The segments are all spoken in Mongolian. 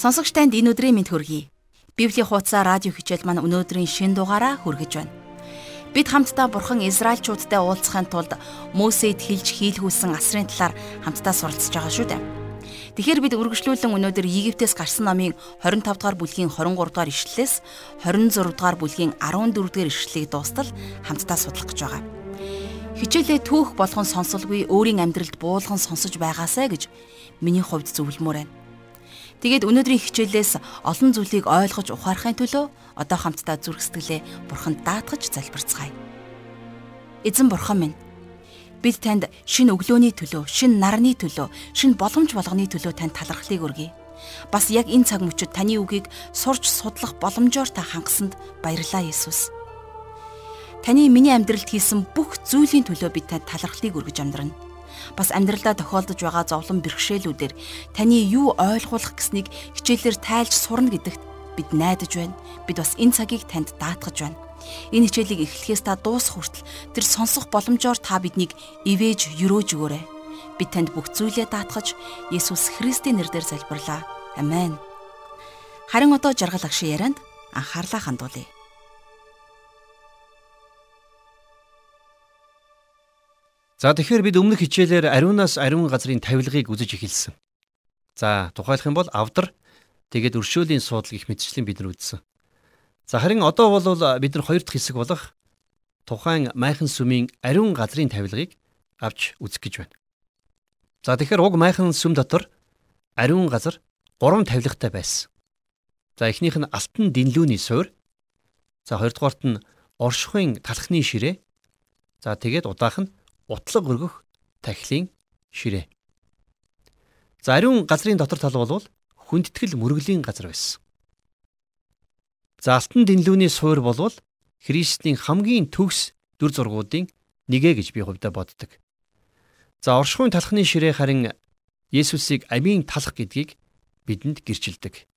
Сонсогч танд энэ өдрийн мэд хүргэе. Библийн хуудасаа радио хичээл маань өнөөдрийн шин дугаараа хүргэж байна. Бид хамтдаа Бурхан Израильчуудтай уулзахын тулд Мөсед хэлж хийлгүүлсэн асрын талаар хамтдаа суралцж байгаа шүү дээ. Тэгэхээр бид үргэлжлүүлэн өнөөдөр Египтээс гарсан номын 25 дугаар бүлгийн 23 дугаар ишлэлээс 26 дугаар бүлгийн 14 дугаар ишлэлийг дуустал хамтдаа судлах гэж байгаа. Хичээлээ түүх болгон сонсолгүй өөрийн амьдралд буулган сонсож байгаасай гэж миний хувьд зөвлөмөр байна. Тэгээд өнөөдрийн хичээлээс олон зүйлийг ойлгож ухаарахын төлөө одоо хамтдаа зүрх сэтгэлээ бурханд даатгаж залбирцгаая. Эзэн бурхан минь бид танд шинэ өглөөний төлөө, шинэ нарны төлөө, шинэ боломж болгоны төлөө танд талархлыг өргөе. Бас яг энэ цаг мөчид таны үгийг сурч судлах боломжоор та хангасанд баярлалаа Есүс. Таны миний амьдралд хийсэн бүх зүйлийн төлөө бид танд талархлыг өргөж амьдрна бас амьдралдаа тохиолдож байгаа зовлон бэрхшээлүүдээр таны юу ойлгуулах гэснийг хичээлээр тайлж сурна гэдэгт бид найдаж байна. Бид бас энэ цагийг танд даатгаж байна. Энэ хичээлийг эхлэхээс та дуусах хүртэл тэр сонсох боломжоор та биднийг ивэж юрөөж өгөөрэй. Бид танд бүх зүйлээ даатгаж Есүс Христийн нэрээр залбирлаа. Амен. Харин одоо жаргал агшин ярианд анхаарлаа хандуулъя. За тэгэхээр бид өмнөх хичээлээр ариунаас ариун газрын тавилгыг үзэж эхэлсэн. За тухайлах юм бол авдар тэгээд өршөөлийн суудлыг их мэдчлэн бид нар үзсэн. За харин одоо бол бид нар хоёр дахь хэсэг болох тухайн майхан сүмийн ариун газрын тавилгыг авч үзэх гэж байна. За тэгэхээр уг майхан сүм дотор ариун газар гурван тавилгатай байсан. За эхнийх нь алтан дэнлүүний суур. За хоёрдугаарт нь оршихуйн талхны ширээ. За тэгээд удаах нь утлаг өргөх тахилын ширээ. За ариун газрын дотор тал бол хүндэтгэл мөргөлийн газар байсан. За алтан дэнлүүний суур болвол Христийн хамгийн төгс дүр зургуудын нэгэ гэж би хувьдаа боддог. За оршихуйн талхны ширээ харин Есүсийг амийн талах гэдгийг бидэнд гэрчилдэг.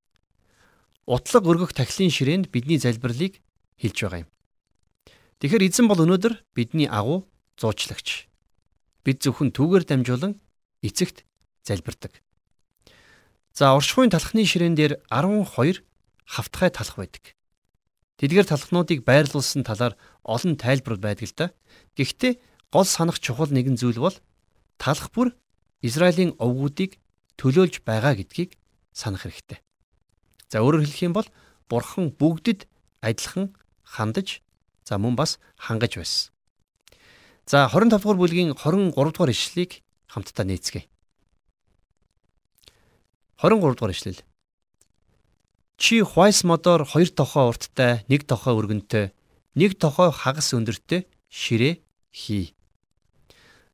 Утлаг өргөх тахилын ширээнд бидний залбирлыг хэлж байгаа юм. Тэгэхээр эзэн бол өнөөдөр бидний агуу зуучлагч. Бид зөвхөн түүгээр дамжуулан эцэгт залбирдаг. За оршихуйн талхны ширээн дээр 12 хавтгай талх байдаг. Тэдгээр талхнуудыг байрлуулсан талаар олон тайлбар байдаг л да. Гэхдээ гол санах чухал нэгэн зүйл бол талх бүр Израилийн овгуудыг төлөөлж байгаа гэдгийг санах хэрэгтэй. За өөрөөр хэлэх юм бол бурхан бүгдэд адилхан хандаж за мөн бас хангаж байсан. За 25 дугаар бүлгийн 23 дугаар ишлэлийг хамтдаа нээцгээе. 23 дугаар ишлэл. Чи хвайс модоор хоёр тохоо урттай, нэг тохоо өргөнтэй, нэг тохоо хагас өндөртэй ширээ хий.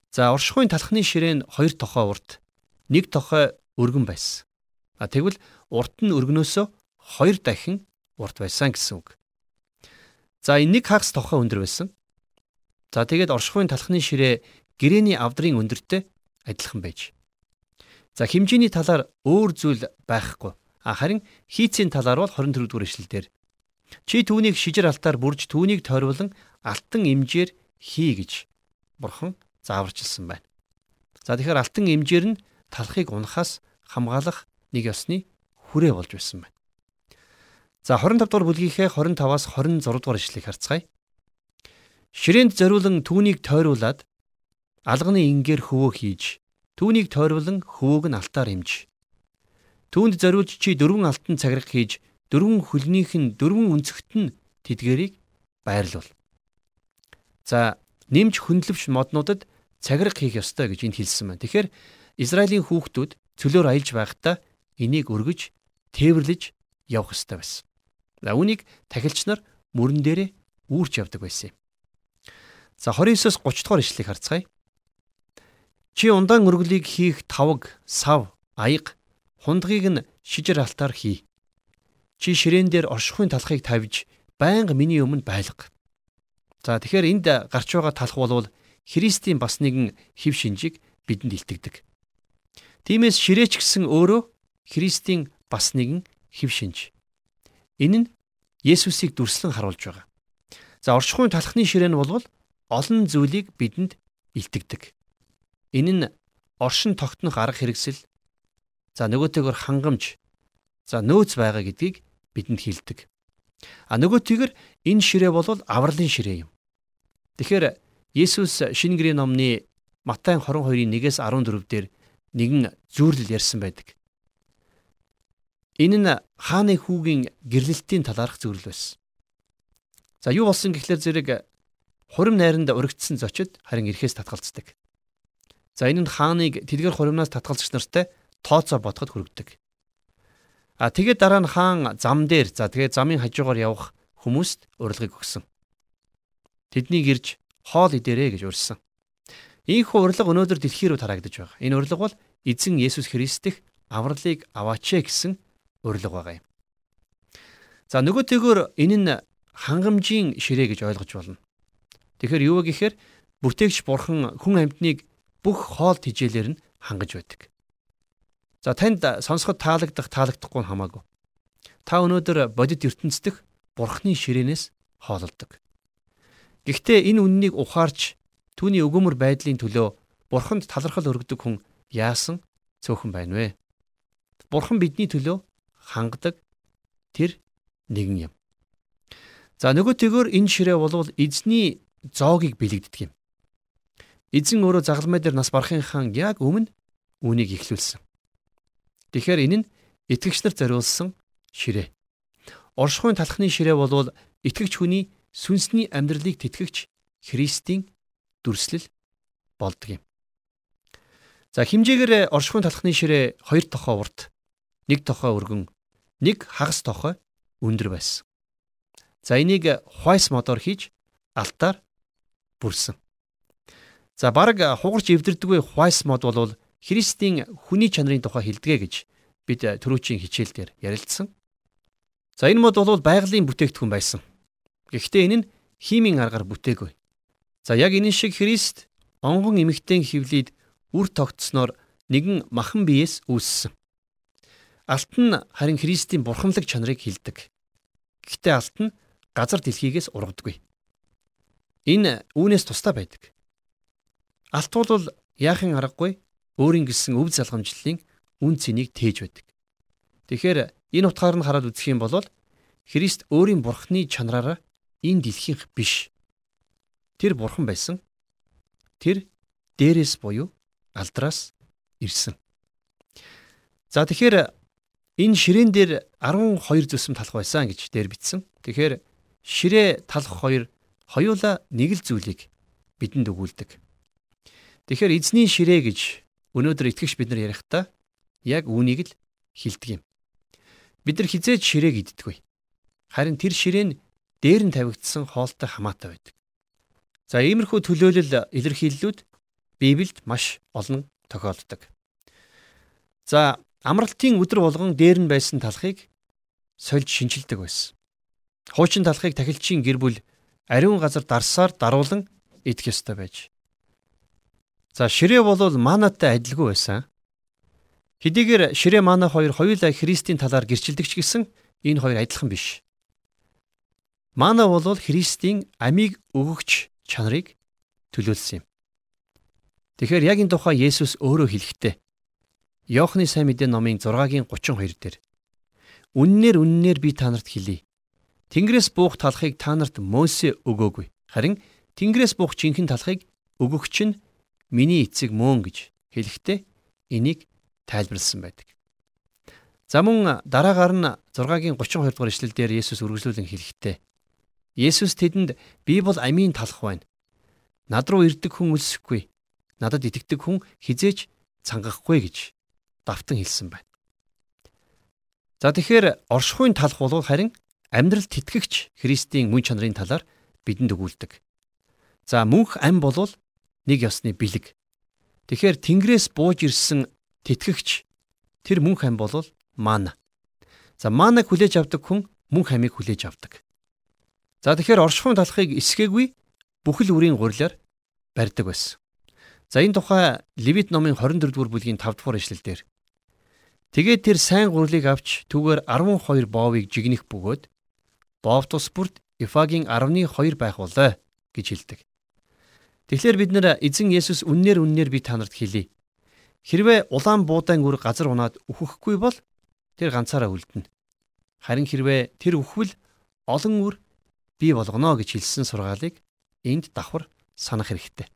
За оршихуйн талхны ширээ нь хоёр тохоо урт, нэг тохоо өргөн байсан. А тэгвэл урт нь өргөнөөсөө хоёр дахин урт байсан гэсэн үг. За энэ нэг хагас тохоо өндөр байсан. За тэгээд оршихуйн талхны ширээ гэрэний авдрын өндөртэй адилхан байж. За хэмжээний талаар өөр зүйл байхгүй. А харин хийцийн талаар бол 24 дугаар ишлэлдэр чи түүнийг шижир алтаар бүрж түүнийг тойрволон алтан имжээр хий гэж бурхан зааварчилсан байна. За тэгэхээр алтан имжээр нь талхыг унахаас хамгаалах нэг ёсны хүрээ болж байсан байна. За 25 дугаар бүлгийнхээ 25-аас 26 дугаар ишлэгийг харцгаая. Ширээнд зориулан түүнийг тойруулаад алганы ингээр хөвөө хийж түүнийг тойруулан хөвөөг нь алтаар имж. Түүнд зориулж чи дөрвөн алтан цаграг хийж дөрвөн хөлнийх нь дөрвөн өнцөгт нь тэдгэрийг байрлуул. За нэмж хөндлөвч моднуудад цаграг хийх ёстой гэж энд хэлсэн байна. Тэгэхээр Израилийн хүүхдүүд цөлөөр аялж байхдаа энийг өргөж тээвэрлэж явах ёстой байсан. За үүнийг тахилч нар мөрөн дээрээ үүрч явдаг байсан юм. За 29-оос 30 дугаар ишлэгийг харцгаая. Чи ундаан өргөлийг хийх тавг, сав, аяг, хундгийг нь шижир алтаар хий. Чи ширээн дээр оршихуйн талхыг тавьж байнга миний өмнө байлга. За тэгэхээр энд гарч байгаа талх болвол Христийн бас нэгэн хэв шинжийг бидэнд илтгэдэг. Тиймээс ширээч гэсэн өөрөө Христийн бас нэгэн хэв шинж. Энэ нь Есүсийг дүрслэн харуулж байгаа. За оршихуйн талхны ширээн болвол олон зүйлийг бидэнд илтгэдэг. Энэ нь оршин тогтнох арга хэрэгсэл за нөгөөтэйгөр хангамж За нөөц байгаа гэдгийг бидэнд хэлдэг. А нөгөөтэйгэр энэ ширээ бол авралын ширээ юм. Тэгэхээр Есүс шинэ гэрийн номны Матай 22-ийн 1-ээс 14 дээр нэгэн зүйрлэл ярьсан байдаг. Энэ нь хааны хүүгийн гэрлэлтийн талаарх зөвлөл байсан. За юу болсон гэхлээр зэрэг хурим найранд урагдсан зочид харин ирэхээс татгалцдаг. За энэ нь хааныг тэдгэр хуримнаас татгалзагч нартай тооцоо бодоход хүргэдэг. А тэгээд дараа нь хаан зам дээр за тэгээд замын хажуугаар явах хүмүүст урилгыг өгсөн. Тэднийг ирж хоол идээрэй гэж урьсан. Ийхүү урилга өнөөдөр дэлхий рүү тараагдж байгаа. Энэ урилга бол эзэн Есүс Христ дэх авралыг аваач гэсэн урилга байгаа юм. За нөгөөтэйгөр энэ нь хангамжийн ширээ гэж ойлгож болно. Тэгэхээр юу гэхээр бүтээгч бурхан хүн амьтныг бүх хоол тижээлэр нь хангаж байдаг. За танд сонсоход таалагдах таалагдахгүй нь хамаагүй. Та өнөөдөр бодит ертөнцийн бурхны ширээнээс хоололдог. Гэхдээ энэ үннийг ухаарч түүний өгөөмөр байдлын төлөө бурханд талархал өргөдөг хүн яасан цөөхөн байна вэ? Бурхан бидний төлөө хангадаг тэр нэгэн юм. За нөгөөтэйгөр энэ ширээ болвол эзний зоогийг бэлэгддэг юм. Эзэн өөрөө загалмай дээр нас барахынхаа яг өмнө үүнийг ихлүүлсэн. Тэгэхээр энэ нь итгэгч нар зориулсан ширээ. Оршихуйн талхны ширээ болвол итгэгч хүний сүнсний амьдралыг тэтгэгч Христийн дүрслэл болдог юм. За химжээгээр оршихуйн талхны ширээ хоёр тохоо урт, нэг тохоо өргөн, нэг хагас тохоо өндөр байсан. За энийг хойс модоор хийж алтаар бүрсэн. За баг хугарч эвдэрдэггүй White mod бол Христийн хүний чанарын тухай хэлдэгэ гэж бид түрүүчийн хичээлдэр ярилцсан. За энэ мод бол байгалийн бүтээгдэхүүн байсан. Гэхдээ энэ нь химийн аргаар бүтээгүй. За яг энэ шиг Христ онгон эмэгтэй хөвлөд үр тогтсноор нэгэн махан биеэс үүссэн. Алт нь харин Христийн бурханлаг чанарыг хилдэг. Гэхдээ алт нь газар дэлхийгээс ургадаггүй. Энэ үүнээс тусдаа байдаг. Алт бол яахын аргагүй өөрийн гисэн өв залгамжлалын үн цэнийг тээж байдаг. Тэгэхээр энэ утгаар нь хараад үзэх юм бол Христ өөрийн бурхны чанараараа энэ дэлхийнх биш. Тэр бурхан байсан. Тэр дээрээс буюу алдраас ирсэн. За тэгэхээр энэ ширээн дээр 12 зүсэм талх байсан гэж дээр бичсэн. Тэгэхээр ширээ талх хоёр хоёулаа нэг л зүйлийг бидэнд өгүүлдэг. Тэгэхээр эзний ширээ гэж өнөөдөр итгэгч бид нар ярихдаа яг үүнийг л хилдэг юм. Бид нар хизээж ширээг иддэггүй. Харин тэр ширээ нь дээр нь тавигдсан хоолтой хамаатай байдаг. За иймэрхүү төлөөлөл илэрхийллүүд Библиэд маш олон тохиолддог. За амралтын өдр болгон дээр нь байсан талхыг сольж шинжилдэг байсан. Хуучин талхыг тахилчийн гэр бүл ариун газар дарсаар даруулан идэх ёстой байж За ширээ бол манатай адилгүй байсан. Хэдийгээр ширээ мана хоёр хоёулаа Христийн талаар гэрчилдэг ч гэсэн энэ хоёр адилхан биш. Мана бол Христийн амийг өгөгч чанарыг төлөөлсөн юм. Тэгэхээр яг энэ тухай Есүс өөрөө хэлэхдээ Иохны сайн мэдээ номын 6-гийн 32 дээр Үннээр үннээр би та нарт хэлье. Тэнгэрээс буух талхыг та нарт Мосе өгөөгүй. Харин Тэнгэрээс буух жинхэнэ талхыг өгөгч нь миний эцэг мөн гэж хэлэхдээ энийг тайлбарлсан байдаг. За мөн дараагаар нь 6-гийн 32 дугаар ишлэл дээр Есүс үргэлжлүүлэн хэлэхдээ Есүс тэдэнд би бол амийн талах байна. Над руу ирдэг хүн өлсөхгүй. Надад итгэдэг хүн хизээж цангахгүй гэж давтан хэлсэн байна. За тэгэхээр оршихуйн талах бол харин амьдрал тэтгэгч Христийн мөн чанарын талаар бидэнд өгүүлдэг. За мөнх ам бол нэг ёсны бэлэг. Тэгэхээр Тэнгэрээс бууж ирсэн тэтгэгч тэр мөн хам бол мана. За манаг хүлээж авдаг хүн мөн хамыг хүлээж авдаг. За тэгэхээр оршихуйн талхыг эсгээгүй бүхэл үрийн гурилаар барьдаг байсан. За энэ тухай Левит номын 24 дугаар бүлгийн 5 дугаар ишлэлдэр Тэгээд тэр сайн гурлыг авч түүгээр 12 боовыг жигнэх бөгөөд боов тус бүрт Ифагийн 10-ны 2 байх болоо гэж хэлдэг. Тэгэхээр бид нэр эзэн Есүс үннээр үннээр би танарт хэлье. Хэрвээ улаан буудаан үр газар унаад үхэхгүй бол тэр ганцаараа үлдэнэ. Харин хэрвээ тэр үхвэл олон үр бий болгоно гэж хэлсэн сургаалыг энд давхар санах хэрэгтэй.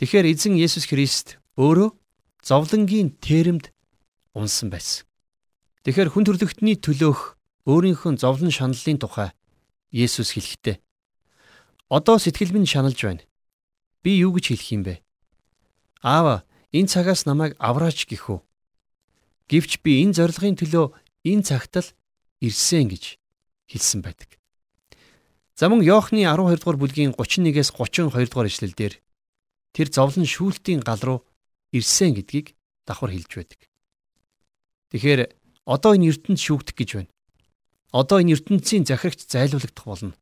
Тэгэхээр эзэн Есүс Христ өөрөө зовлонгийн терэмд унсан байсан. Тэгэхээр хүн төрлөختний төлөөх өөрийнхөө зовлон шаналлын тухай Есүс хэлэхдээ Одоо сэтгэл минь шаналж байна. Би юу гэж хэлэх юм бэ? Аава, энэ цагаас намайг авраач гэх үү? Гэвч би энэ зорилгын төлөө энэ цагт л ирсэн гэж хэлсэн байдаг. За мөн Иохны 12 дугаар бүлгийн 31-ээс 32 дугаар ишлэлдэр тэр зовлон шүүлтийн гал руу ирсэн гэдгийг давхар хэлж байдаг. Тэгэхээр одоо энэ ертөнд шүүгдэх гэж байна. Одоо энэ ертөнцийн захирагч зайлуулагдах болно.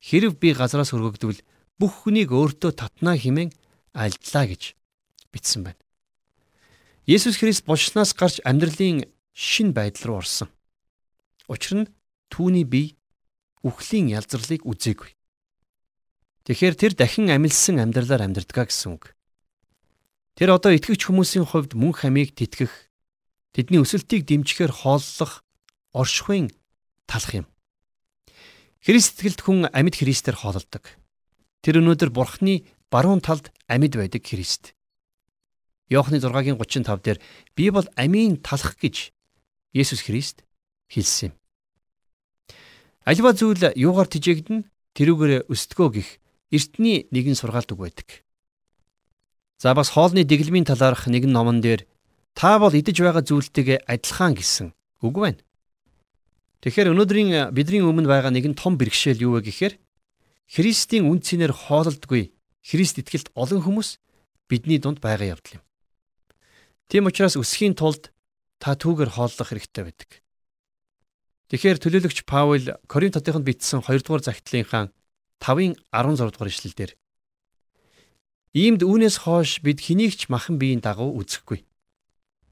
Хэрв би газраас өргөгдвөл бүх хүнийг өөртөө татнаа хэмээн альдлаа гэж бичсэн байна. Есүс Христ болшноос гарч амьдралын шин байдал руу орсон. Учир нь түүний бие үхлийн ялзралыг үзээгүй. Тэгэхээр тэр дахин амилсан амьдралаар амьдрдгаа гэсэн үг. Тэр одоо итгэгч хүмүүсийн хувьд мөн хамийг тэтгэх, тэдний өсөлтийг дэмжихээр хооллох оршихуйн талах юм. Христ итгэлт хүн амьд Христээр хоололдог. Тэр өнөөдөр Бурхны баруун талд амьд байдаг Христ. Иохны 6-гийн 35 дээр би бол амийн талах гэж Есүс Христ хэлсэн юм. Альва зүйл юугаар тижээгдэн тэрүүгээр өсдгөө гих эртний нэгэн сургаалт үг байдаг. За бас хоолны дэглэмийн талаарх нэгэн номон дээр та бол идэж байгаа зүйлтэйгээ адилхан гэсэн үг байна. Тэгэхээр өнөөдрийн э, бидний өмнө байгаа нэгэн том бэрхшээл юу вэ гэхээр Христийн үн цэнээр хоололдгүй Христ итгэлт олон хүмүүс бидний дунд байгаа явдал юм. Тийм учраас өсөхийн тулд та түүгээр хооллох хэрэгтэй байдаг. Тэгэхээр төлөөлөгч Паул Коринтотынд бичсэн 2 дугаар загтлынхаа 5-ын 16 дугаар ишлэлдэр Иймд үүнээс хойш бид хэнийг ч махан биеийн дагуу үзэхгүй.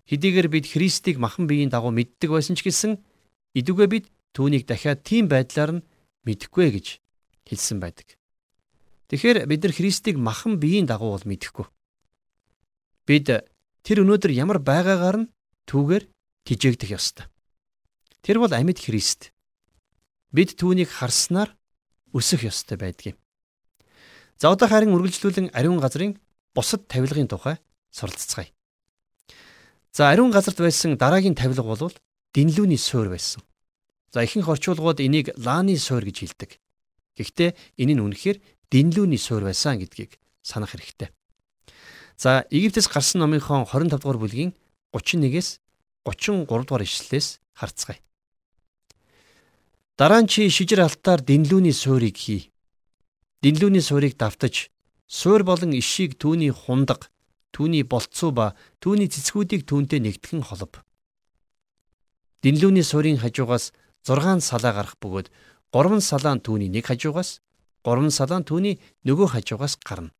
Хэдийгээр бид Христийг махан биеийн дагуу мэддэг байсан ч гэсэн Идүгэ бид түүнийг дахиад тийм байдлаар нь мэдэхгүй гэж хэлсэн байдаг. Тэгэхээр бид нар Христийг махан биеийн дагуу бол мэдэхгүй. Бид тэр өнөөдөр ямар байгаагаар нь түүгээр тижээгдэх ёстой. Тэр бол амьд Христ. Бид түүнийг харснаар өсөх ёстой байдгийг. За одоо харин үргэлжлүүлэн ариун газрын бусад тавилгын тухай суралцгаая. За ариун газарт байсан дараагийн тавилга бол дэнлүүний суурь байсан. За ихэнх орчуулгууд энийг лааны суурь гэж хэлдэг. Гэхдээ энэ нь үнэхээр дэнлүүний суурь байсан гэдгийг санах хэрэгтэй. За Египтээс гарсан номынхон 25 дугаар бүлгийн 31-ээс 33 дугаар ишлэлээс харцгаая. Дараа нь чи шижир алтаар дэнлүүний суурийг хий. Дэнлүүний суурийг давтаж суурь болон ишийг түүний хундаг, түүний болцоо ба түүний цэцгүүдийг түүнтэй нэгтгэн холб. Дэнлүүний суурийн хажуугаас 6 салаа гарах бөгөөд 3 салаа нь түүний нэг хажуугаас 3 салаа нь түүний нөгөө хажуугаас гарна.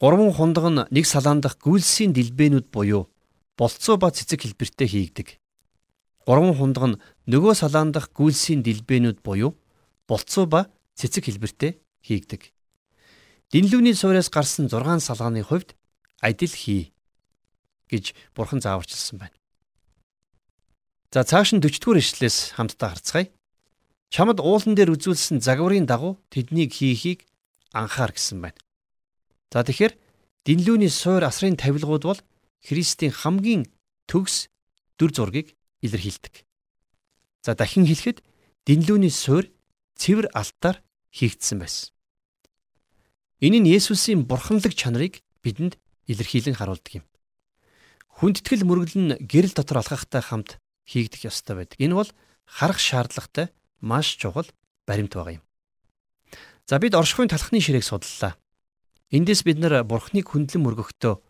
3 хундаг нь нэг салаан дахь гүйлсийн дэлбэнүүд буюу болцоо ба цэцэг хэлбэртэй хийгдэг. 3 хундаг нь нөгөө салаан дахь гүйлсийн дэлбэнүүд буюу болцоо ба цэцэг хэлбэртэй хийгдэг. Динлүүний суураас гарсан 6 салгааны хувьд адил хий гэж бурхан зааварчилсан байна. За цааш нь 40-р ишлэлээс хамтдаа харцгаая. Чамд уулан дээр үзүүлсэн загварын дагуу тэднийг хийхийг анхаар гэсэн байна. За тэгэхээр динлүүний суур асрын тавилгууд бол Христийн хамгийн төгс дүр зургийг илэрхийлдэг. За дахин хэлэхэд динлүүний суур цэвэр алтаар хийгдсэн байсан. Энэ нь Есүсийн бурханлаг чанарыг бидэнд илэрхийлэн харуулдаг юм. Хүндэтгэл мөрөглөн гэрэл дотор алхахтай хамт хийгдэх ёстой байдаг. Энэ бол харах шаардлагатай маш чухал баримт байгаа юм. За бид оршихуйн талхны ширээг судаллаа. Эндээс бид нар Бурхныг хүндлэн мөргөхдөө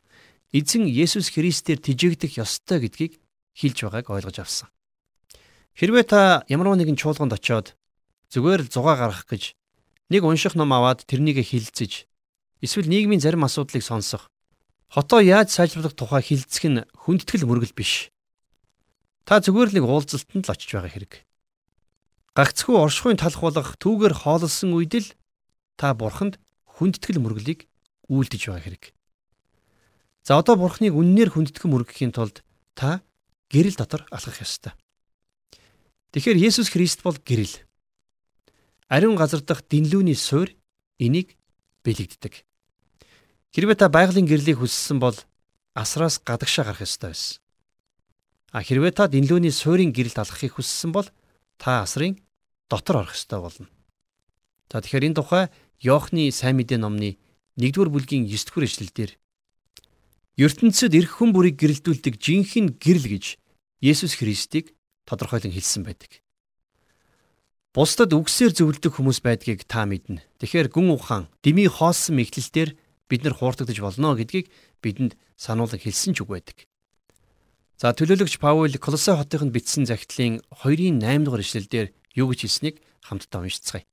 эзэн Есүс Христээр тижээгдэх ёстой гэдгийг хэлж байгааг ойлгож авсан. Хэрвээ та ямар нэгэн чуулганд очиод зүгээр л зугаа гаргах гэж нэг унших ном аваад тэрнийг хилцэж эсвэл нийгмийн зарим асуудлыг сонсох хотоо яаж сайжруулах тухай хилцэх нь хүндэтгэл мөргөл биш. Та зүгээр л нэг уулзалтанд л очиж байгаа хэрэг. Гагцхүү оршихуйн талх болох түүгээр хооллсон үед л та бурханд хүндэтгэл мөрөглийг үйлдэж байгаа хэрэг. За одоо бурхныг үннээр хүндэтгэн мөргөхийн тулд та гэрэл дотор алхах ёстой. Тэгэхээр Есүс Христ бол гэрэл. Ариун газар дахь дэнлүүний суурь энийг бэлэгддэг. Хэрвээ та байгалийн гэрлийг хүссэн бол асраас гадагшаа гарах ёстой байсан. А хэрвээ та дэнлүүний суурийн гэрэлд алхахыг хүссэн бол та асрын дотор орох ёстой болно. За тэгэхээр энэ тухай Иохны сайн мэдээ номны 1-р бүлгийн 9-р эшлэлдэр ертөнцид эрх хүн бүрийг гэрэлтүүлдэг жинхэнэ гэрэл гэж Есүс Христийг тодорхойлон хэлсэн байдаг. Бусдад үгсээр зөвлөдөг хүмүүс байдгийг та мэднэ. Тэгэхээр гүн ухаан, дими хоосон мэхлэлтээр бид нар хуурдагдаж болно гэдгийг бидэнд сануулсан хэлсэн ч үг байдаг. За төлөөлөгч Паул Колоссе хотынд бичсэн захидлын 2-ын 8 дугаар эшлэлдэр юу гэж хэлснийг хамтдаа уншицгаая.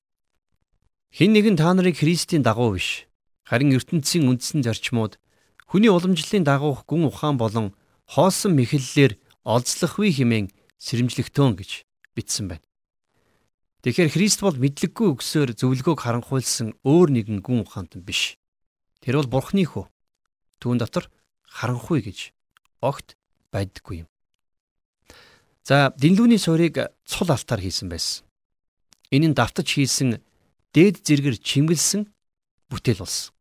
Хин нэгэн та нарыг Христийн дагуу биш харин ертөнцийн үндсэн зарчмууд хүний уламжлалын дагуух гүн ухаан болон хоосон мэхлэлээр олзлохгүй хэмээн сэрэмжлэгтөөн гэж бичсэн байна. Тэгэхээр Христ бол мэдлэггүй өгсөөр зөвлөгөөг харанхуйлсан өөр нэгэн гүн ухаантан биш. Тэр бол Бурхны хөө. Түүн дотор харанхуй гэж огт байдаггүй юм. За, дэнлүүний суурийг цул алтаар хийсэн байсан. Энэ нь давтаж хийсэн дээд зэрэгэр чимгэлсэн бүтээл болсон.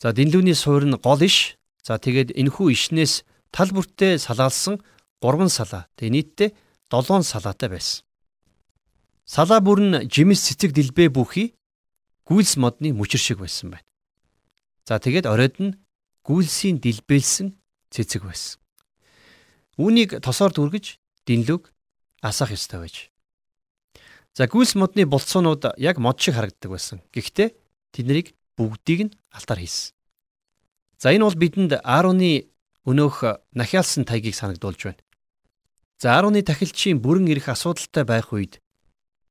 За, дэнлүүний суур нь гол иш. За, тэгээд энэхүү ишнээс тал бүртээ салаалсан 3 салаа. Тэгээ нийтдээ 7 салаатай байсан. Салаа бүр нь жимс цэцэг дэлбээ бүхий гүйлс модны мөчр шиг байсан байна. За тэгээд оройд нь гүйлсийн дэлбэлсэн цэцэг байсан. Үүнийг тосоор дүргэж динлүг асах ёстой байж. За гүйлс модны болцоонууд яг мод шиг харагддаг байсан. Гэхдээ тэднийг бүгдийг нь алтаар хийсэн. За энэ бол бидэнд Аароны өнөөх нахиалсан тайгийг санагдуулж байна. За 10-ны тахилчийн бүрэн ирэх асуудалтай байх үед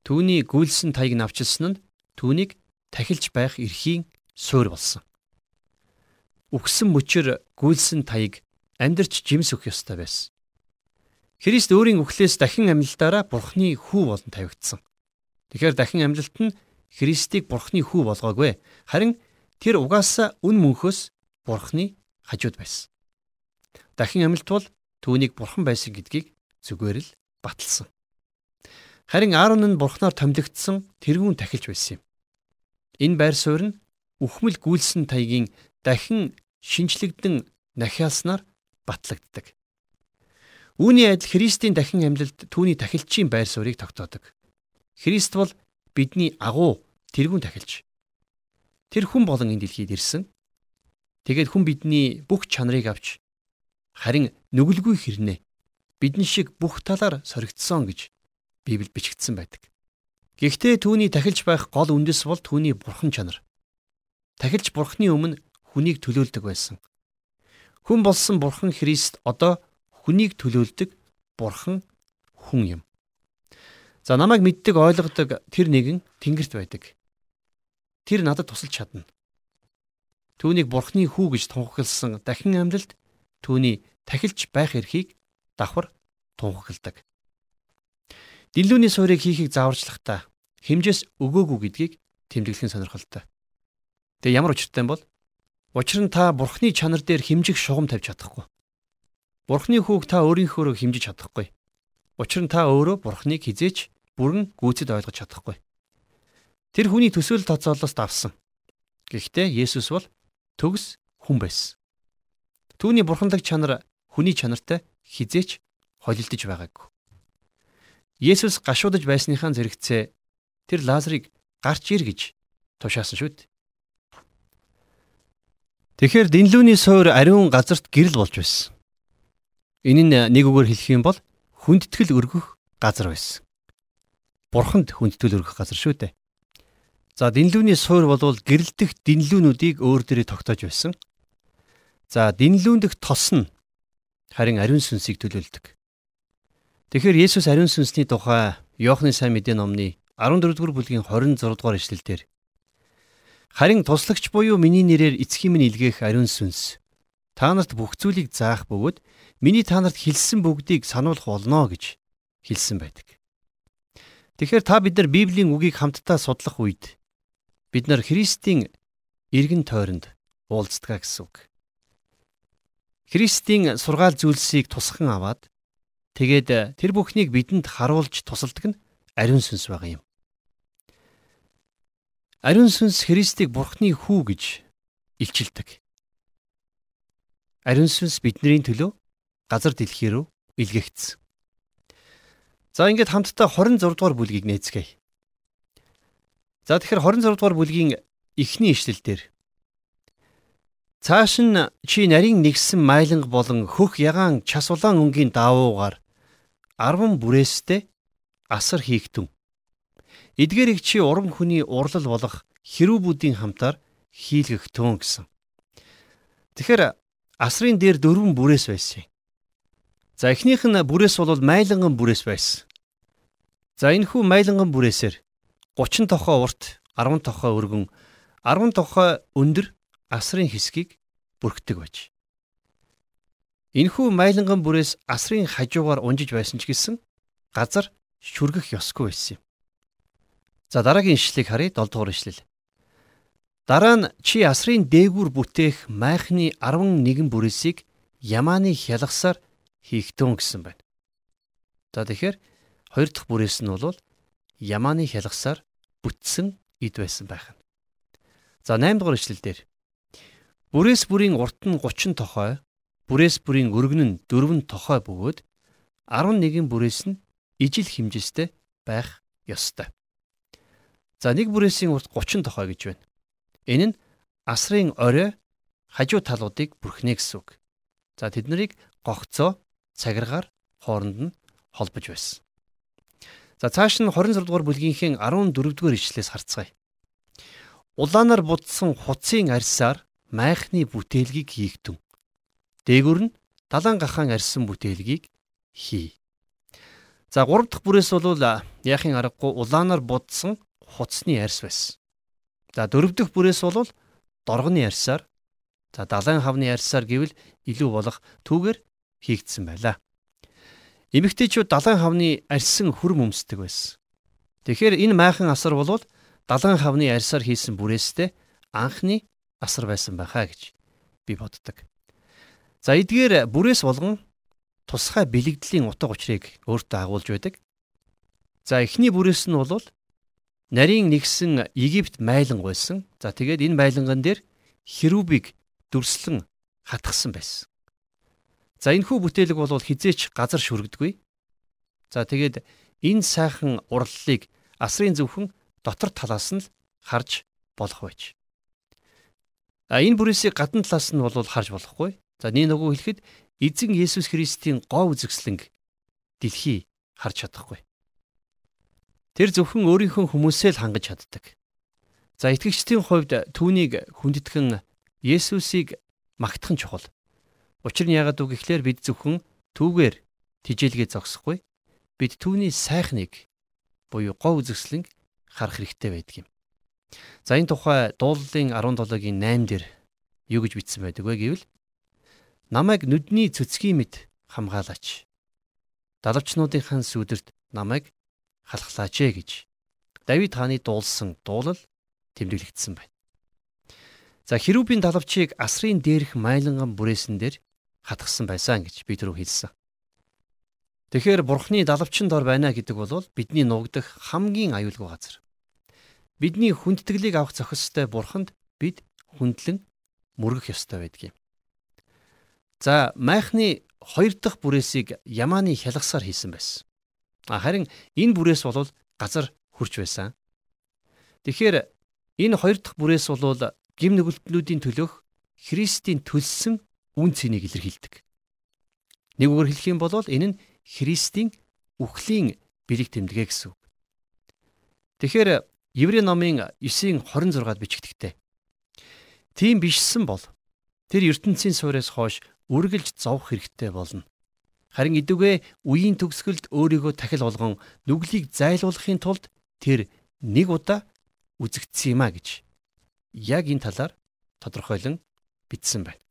түүний гүйлсэн таяг навчилсан нь түүнийг тахилж байх эрхийн суурь болсон. Үхсэн мөчөр гүйлсэн таяг амьдрч жимс өгөх ёстой байсан. Христ өөрийн үхлээс дахин амьлалтаараа Бурхны хүү болон тавигдсан. Тэгэхээр дахин амьлалт нь Христийг Бурхны хүү болгоогүй. Харин тэр угаасаа үн мөнхөөс Бурхны хажууд байсан. Дахин амьлалт бол түүнийг Бурхан байсан гэдгийг зүгээр л баталсан. Харин Аарон нь бурхнаар томилогдсон тэрүүн тахилж байсан юм. Энэ байр суурь нь үхмэл гүйлсэн таягийн дахин шинчлэгдэн нахиалснаар батлагддаг. Үүний адил Христийн дахин амьлалд түүний тахилчийн байр суурийг тогтоодог. Христ бол бидний агуу тэрүүн тахилч. Тэр хүн болон энэ дэлхийд ирсэн. Тэгээд хүн бидний бүх чанарыг авч харин нүгэлгүй хэрнээ бидэн шиг бүх талаар соригдсон гэж Библи бичигдсэн байдаг. Гэхдээ түүний тахилж байх гол үндэс бол түүний бурхан чанар. Тахилж бурхны өмнө хүнийг төлөөлдөг байсан. Хүн болсон бурхан Христ одоо хүнийг төлөөлдөг бурхан хүн юм. За намайг мэддэг ойлгодог тэр нэгэн тэнгэрт байдаг. Тэр надад тусалж чадна. Түүнийг бурхны хүү гэж тунхагласан дахин амьлалд түүний тахилж байх эрхийг давхар тунхагладаг. Диллүүний суурийг хийхийг зааварчлахдаа хэмжээс өгөөгүй гэдгийг тэмдэглэх нь сонирхолтой. Тэгээ ямар учиртай юм бол? Учир нь та бурхны чанар дээр хэмжих шугам тавьж чадахгүй. Бурхны хүүг та өөрийнхөөрөө хэмжиж чадахгүй. Учир нь та өөрөө бурхныг хизээч бүрэн гүйцэд ойлгож чадахгүй. Тэр хүний төсөөл тоцоолоос давсан. Гэхдээ Есүс бол төгс хүн байсан. Түүний бурханлаг чанар хүний чанартай хизээч холилдож байгаагүй. Есүс гашуудж байсныхаа зэрэгцээ тэр Лазарыг гарч ир гэж тушаасан шүү дээ. Тэгэхээр дэнлүүний суур ариун газарт гэрэл болж байсан. Энэ нь нэг үгээр хэлэх юм бол хүндэтгэл өргөх газар байсан. Бурханд хүндэтгэл өргөх газар шүү дээ. За дэнлүүний суур болвол гэрэлдэх дэнлүүнүүдийг өөр дээрээ тогтоож байсан. За дэнлүүндх тос нь харин ариун сүнсийг төлөөлдөг. Тэгэхээр Есүс ариун сүнсний тухай Иохны сайн мэдээ номны 14-р бүлгийн 26-р эшлэлдэр Харин туслагч буюу миний нэрээр эцгийн минь илгээх ариун сүнс та нарт бүх зүйлийг заах бөгөөд миний та нарт хэлсэн бүгдийг сануулах болно гэж хэлсэн байдаг. Тэгэхээр та бид нар Библийн үгийг хамтдаа судлах үед бид нар Христийн эргэн тойронд уулздаг гэсэн үг. Христийн сургаал зүйлсийг тусхан аваад Тэгээд тэр бүхнийг бидэнд харуулж тусалдаг нь ариун сүнс байгаа юм. Ариун сүнс Христийг Бурхны хүү гэж илчилдэг. Ариун сүнс бидний төлөө газар дэлхий рүү илгээгдсэн. За ингээд хамтдаа 26 дугаар бүлгийг нээцгээе. За тэгэхээр 26 дугаар бүлгийн эхний ишлэл дээр Цааш нь чи нарийн нэгсэн майланг болон хөх ягаан час улаан өнгийн даавуугаар 10 бүрээстэй асар хийгтэн. Эдгээрийг чи урам хүний урлал болох хэрүүбүүдийн хамтаар хийлгэгтэн гэсэн. Тэгэхээр асрын дээр дөрвөн бүрээс байсан. За эхнийх нь бүрээс бол майланган бүрээс байсан. За энэ хүү майланган бүрээсээр 30 тохой урт, 10 тохой өргөн, 10 тохой өндөр асрын хэсгийг бүрхдэг байж. Энэхүү майланган бүрээс асрын хажуугаар унжиж байсан ч гэсэн газар шүргэх ёсгүй байсан юм. За дараагийн ишлэгийг харъя 7 дугаар ишлэл. Дараа нь чи асрын дээгүүр бүтээх майхны 11 бүрээсийг ямааны хялгасаар хийхтэн гэсэн байна. За тэгэхээр хоёр дахь бүрээс нь бол ямааны хялгасаар бүтсэн эд байсан байх нь. За 8 дугаар ишлэл дээр бүрээс бүрийн урт нь 30 тохой, бүрээс бүрийн өргөн нь 4 тохой бөгөөд 11 бүрээс нь ижил хэмжээстэй байх ёстой. За нэг бүрээсийн урт 30 тохой гэж байна. Энэ нь асрын орой хажуу талуудыг бүрхнэ гэсэн үг. За тэд нарыг гогцоо цагиргаар хооронд нь холбож байсан. За цааш нь 26 дугаар бүлгийнхээ 14 дугаар ишлээс харцгаая. Улаанаар будсан хуцын арьсаар майхны бүтээлгийг хийгдэн. Дээгүр нь далайн гахаан арьсан бүтээлгийг хий. За 3 дахь бүрээс бол яахын аргагүй улаанаар будсан хуцсны арьс байсан. За дөрөв дэх бүрээс бол доргоны арьсаар за далайн хавны арьсаар гэвэл илүү болох түүгээр хийгдсэн байлаа. Эмэгтэйчүүд далайн хавны арьсан хүр өмсдөг байсан. Тэгэхээр энэ майхан асар бол далайн хавны арьсаар хийсэн бүрээстэй анхны асар байсан байхаа гэж би боддог. За эдгээр бүрээс болгон тусгай бэлэгдлийн утга учирыг өөртөө агуулж байдаг. За эхний бүрээс нь бол нарийн нэгсэн Египт майлан байсан. За тэгээд энэ майланган дээр херубыг дүрслэн хатгсан байсан. За энэ хүү бүтээлэг бол хизээч газар шүргдэггүй. За тэгээд энэ сайхан урлалыг асрын зөвхөн дотор талаас нь л харж болох байж. А энэ бүрээсийг гадна талаас нь бол харж болохгүй. За нэг нөгөө хэлэхэд эзэн Есүс Христийн гоо үзэсгэлэнг дэлхий харж чадахгүй. Тэр зөвхөн өөрийнхөө хүмүүсээ л хангаж чаддаг. За итгэгчдийн хувьд түүнийг хүндэтгэн Есүсийг магтах нь чухал. Учир нь яагаад үг гэхлээр бид зөвхөн түүгээр тижээлгээ зогсохгүй. Бид түүний сайхныг буюу гоо үзэсгэлэнг харах хэрэгтэй байдаг юм. За энэ тухай дуулалын 17-гийн 8 дээр юу гэж бичсэн байдаг вэ гэвэл намайг нүдний цөцгийн мэд хамгаалаач. Далавчнуудынхаа сүдэрт намайг халахлаач ээ гэж Давид хааны дуулсан дуулал тэмдэглэгдсэн байна. За хэрүүбийн далавчийг асрын дээрх майланган бүрээсэн дээр хатгсан байсан гэж би түрүү хэлсэн. Тэгэхээр бурхны далавчин дор байна гэдэг бол бидний нуугдах хамгийн аюулгүй газар. Бидний хүндэтгэлийг авах зохистой бурханд бид хүндлэн мөргөх ёстой байдаг юм. За майхны хоёр дахь бүрээсийг ямааны хялгасаар хийсэн байсан. Харин энэ бүрээс бол газар хүрч байсан. Тэгэхээр энэ хоёр дахь бүрээс бол гим нүгэлтнүүдийн төлөөх Христийн төлсөн үн цэнийг илэрхийлдэг. Нэг үгээр хэлэх юм бол энэ нь Христийн үхлийн бэлэг тэмдэгэ гэсэн үг. Тэгэхээр Еврей номын 9:26-ад бичигдэгтэй. Тийм бишсэн бол тэр ертөнцийн суурьас хойш үргэлж зовх хэрэгтэй болно. Харин идүгэ үеийн төгсгөлд өөрийгөө тахил болгон нүглийг зайлуулахын тулд тэр нэг удаа үзэгдсэн юм а гэж яг энэ талаар тодорхойлон бичсэн байна.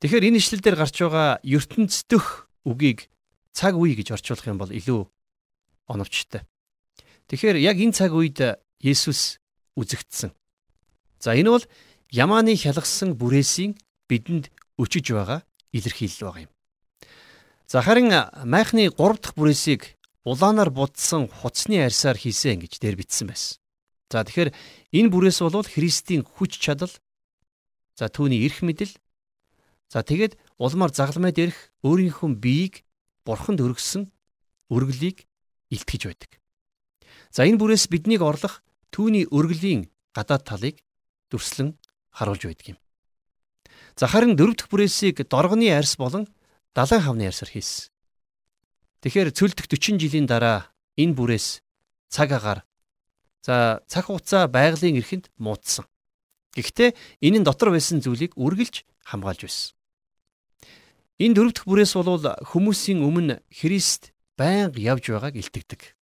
Тэгэхээр энэ ишлэл дээр гарч байгаа ертөнц дөх үгийг цаг үе гэж орчуулах юм бол илүү оновчтой. Тэгэхээр яг энэ цаг үед Есүс үзэгдсэн. За энэ бол Ямааны хялгсан бүрээсийн бидэнд өчөж байгаа илэрхийлэл байгаа юм. За харин майхны 3 дахь бүрээсийг улаанаар будсан хуцсны арьсаар хийсэн гэж дээр бичсэн байсан. За тэгэхээр энэ бүрээс бол Христийн хүч чадал за түүний эрх мэдэл за тэгээд улмаар загламайд ирэх өөрийнхөө биеийг бурханд өргөсөн өргөлийг илтгэж байдаг. За энэ бүрээс биднийг орлох түүний өргөлийн гадаад талыг дүрслэн харуулж байдаг юм. За харин дөрөв дэх бүрээсийг доргоны арьс болон далайн хавны арьсаар хийсэн. Тэгэхээр цөлдөх 40 жилийн дараа энэ бүрээс цаг агаар за цаг хугацаа байгалийн эрхэнд муудсан. Гэхдээ энэ нь дотор байсан зүйлийг үргэлж хамгаалж байсан. Энэ дөрөв дэх бүрээс бол хүмүүсийн өмнө Христ байнга явж байгааг илтгэдэг.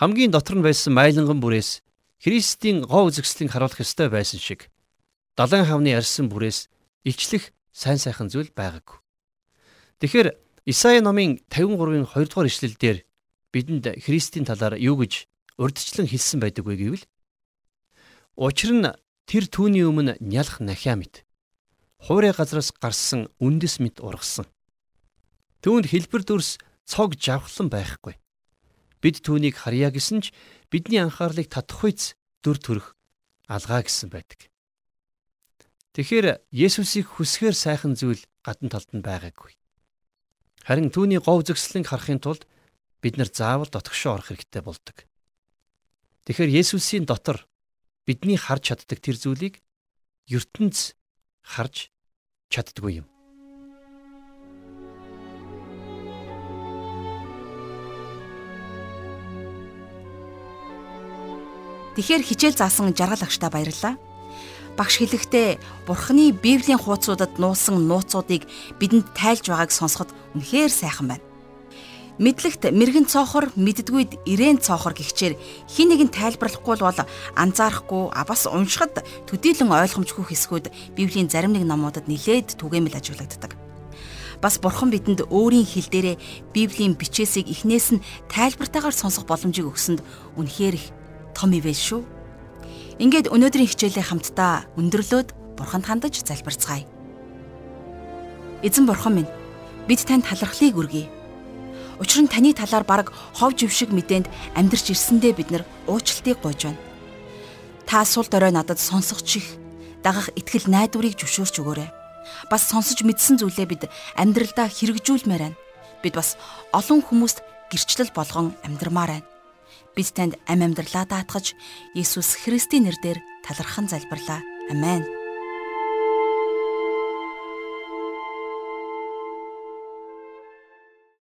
Хамгийн дотор нь байсан майланган бүрээс Христийн гоо үзэгслийг харуулах ёстой байсан шиг далайн хавны арьсан бүрээс илчлэх сайн сайхан зүйл байгаагүй. Тэгэхээр Исаи номын 53-ын 2 дугаар ишлэлдэр бидэнд Христийн талаар юу гэж урдчлан хэлсэн байдаг вэ гэвэл Учир нь тэр түүний өмнө нялх нахиа мэт хуурай газраас гарсан үндэс мэт ургасан. Түүнд хэлбэр дүрс цог жавхлан байхгүй. Бид түүнийг харьяа гэсэн ч бидний анхаарлыг татах үйц дүр төрх алгаа гэсэн байдаг. Тэгэхээр Есүсийг хүсгээр сайхан зүйл гадна талд нь байгаагүй. Харин түүний говь зөкслөнг харахын тулд бид нар заавал дотгошоо орох хэрэгтэй болдог. Тэгэхээр Есүсийн дотор бидний харж чаддаг тэр зүйлийг ертөнц харж чаддгүй юм. Тэгэхээр хичээл заасан жаргал агштаа баярлалаа. Багш хэлэхдээ Бурхны Библийн хуудасуудад нуусан нууцуудыг бидэнд тайлж байгааг сонсоход үнэхээр сайхан байна. Мэдлэгт мэрэгэн цоохор мэддгүйд ирээн цоохор гихчээр хин нэгэн тайлбарлахгүй бол анзаарахгүй а бас уншихад төдийлөн ойлгомжгүй хэсгүүд Библийн зарим нэг номуудад нилээд түгээмэл ажиглагддаг. Бас бурхан бидэнд өөрийн хэл дээрээ Библийн бичээсийг эхнээс нь тайлбартаагаар сонсох боломжийг өгсөнд үнэхээр их том ивэл шүү. Ингээд өнөөдрийн хичээлээ хамтдаа өндөрлөөд бурханд хандаж залбирцгаая. Эзэн бурхан минь бид танд талархлыг өргөе. Учир нь таны талаар бараг хов жившиг мэдээнд амьдарч ирсэндээ бид нар уучлалтыг гуйж байна. Та сул дорой надад сонсох чих дагах итгэл найдварыг зөвшөөрч өгөөрэй. Бас сонсож мэдсэн зүйлээ бид амьдралдаа хэрэгжүүлмээр байна. Бид бас олон хүмүүст гэрчлэл болгон амьдрмаар байна. Бид танд ам амьдралаа даатгаж Иесус Христийн нэрээр талархан залбирлаа. Амен.